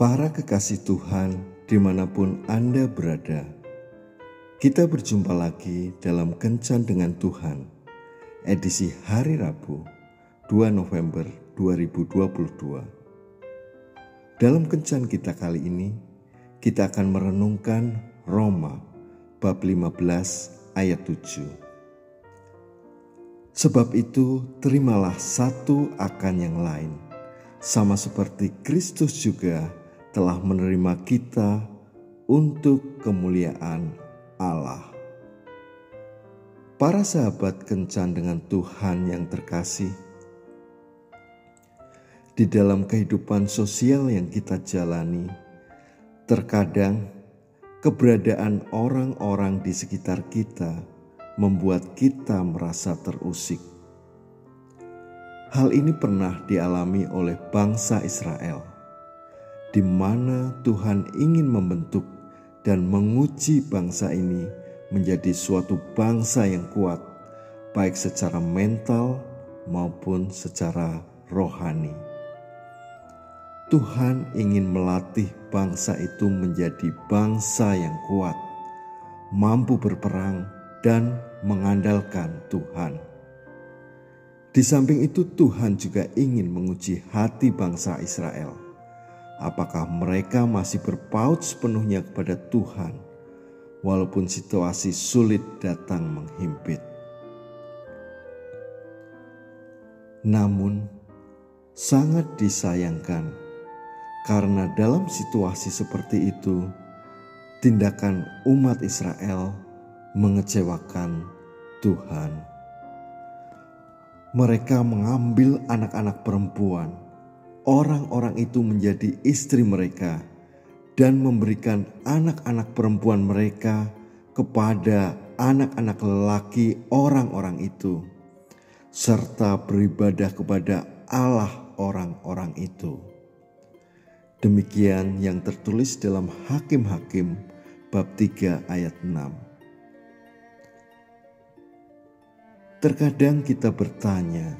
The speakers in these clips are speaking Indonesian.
Para kekasih Tuhan, di mana pun Anda berada, kita berjumpa lagi dalam Kencan dengan Tuhan, edisi hari Rabu, 2 November 2022. Dalam Kencan kita kali ini, kita akan merenungkan Roma bab 15 ayat 7. Sebab itu, terimalah satu akan yang lain, sama seperti Kristus juga telah menerima kita untuk kemuliaan Allah. Para sahabat kencan dengan Tuhan yang terkasih, di dalam kehidupan sosial yang kita jalani, terkadang keberadaan orang-orang di sekitar kita membuat kita merasa terusik. Hal ini pernah dialami oleh bangsa Israel di mana Tuhan ingin membentuk dan menguji bangsa ini menjadi suatu bangsa yang kuat, baik secara mental maupun secara rohani. Tuhan ingin melatih bangsa itu menjadi bangsa yang kuat, mampu berperang, dan mengandalkan Tuhan. Di samping itu, Tuhan juga ingin menguji hati bangsa Israel apakah mereka masih berpaut sepenuhnya kepada Tuhan, walaupun situasi sulit datang menghimpit. Namun, sangat disayangkan karena dalam situasi seperti itu, tindakan umat Israel mengecewakan Tuhan. Mereka mengambil anak-anak perempuan orang-orang itu menjadi istri mereka dan memberikan anak-anak perempuan mereka kepada anak-anak lelaki orang-orang itu, serta beribadah kepada Allah orang-orang itu. Demikian yang tertulis dalam Hakim-Hakim bab 3 ayat 6. Terkadang kita bertanya,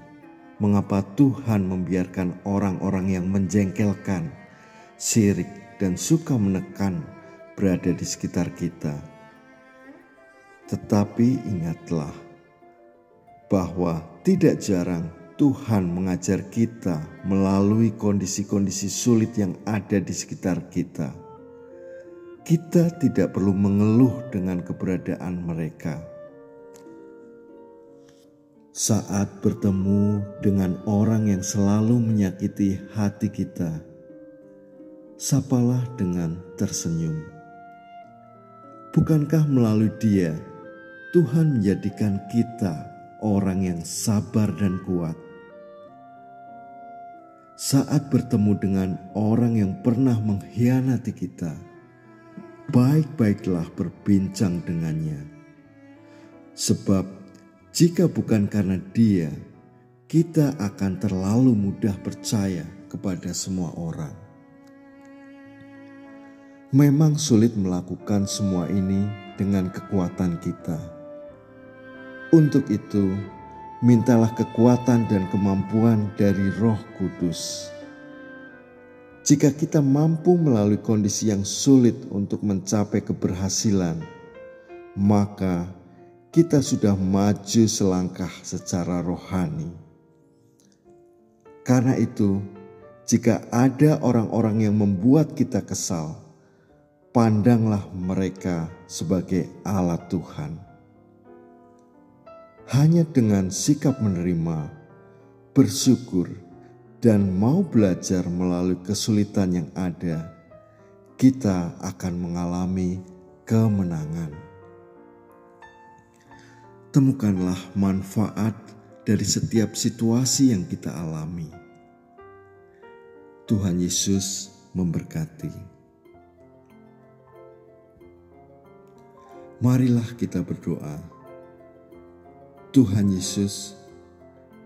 mengapa Tuhan membiarkan orang-orang yang menjengkelkan, sirik, dan suka menekan berada di sekitar kita. Tetapi ingatlah bahwa tidak jarang Tuhan mengajar kita melalui kondisi-kondisi sulit yang ada di sekitar kita. Kita tidak perlu mengeluh dengan keberadaan mereka saat bertemu dengan orang yang selalu menyakiti hati kita, sapalah dengan tersenyum. Bukankah melalui Dia Tuhan menjadikan kita orang yang sabar dan kuat? Saat bertemu dengan orang yang pernah mengkhianati kita, baik-baiklah berbincang dengannya, sebab jika bukan karena Dia, kita akan terlalu mudah percaya kepada semua orang. Memang sulit melakukan semua ini dengan kekuatan kita. Untuk itu, mintalah kekuatan dan kemampuan dari Roh Kudus. Jika kita mampu melalui kondisi yang sulit untuk mencapai keberhasilan, maka kita sudah maju selangkah secara rohani. Karena itu, jika ada orang-orang yang membuat kita kesal, pandanglah mereka sebagai alat Tuhan. Hanya dengan sikap menerima, bersyukur, dan mau belajar melalui kesulitan yang ada, kita akan mengalami kemenangan temukanlah manfaat dari setiap situasi yang kita alami. Tuhan Yesus memberkati. Marilah kita berdoa. Tuhan Yesus,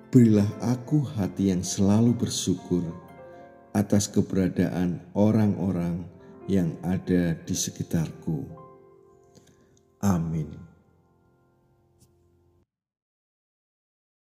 berilah aku hati yang selalu bersyukur atas keberadaan orang-orang yang ada di sekitarku. Amin.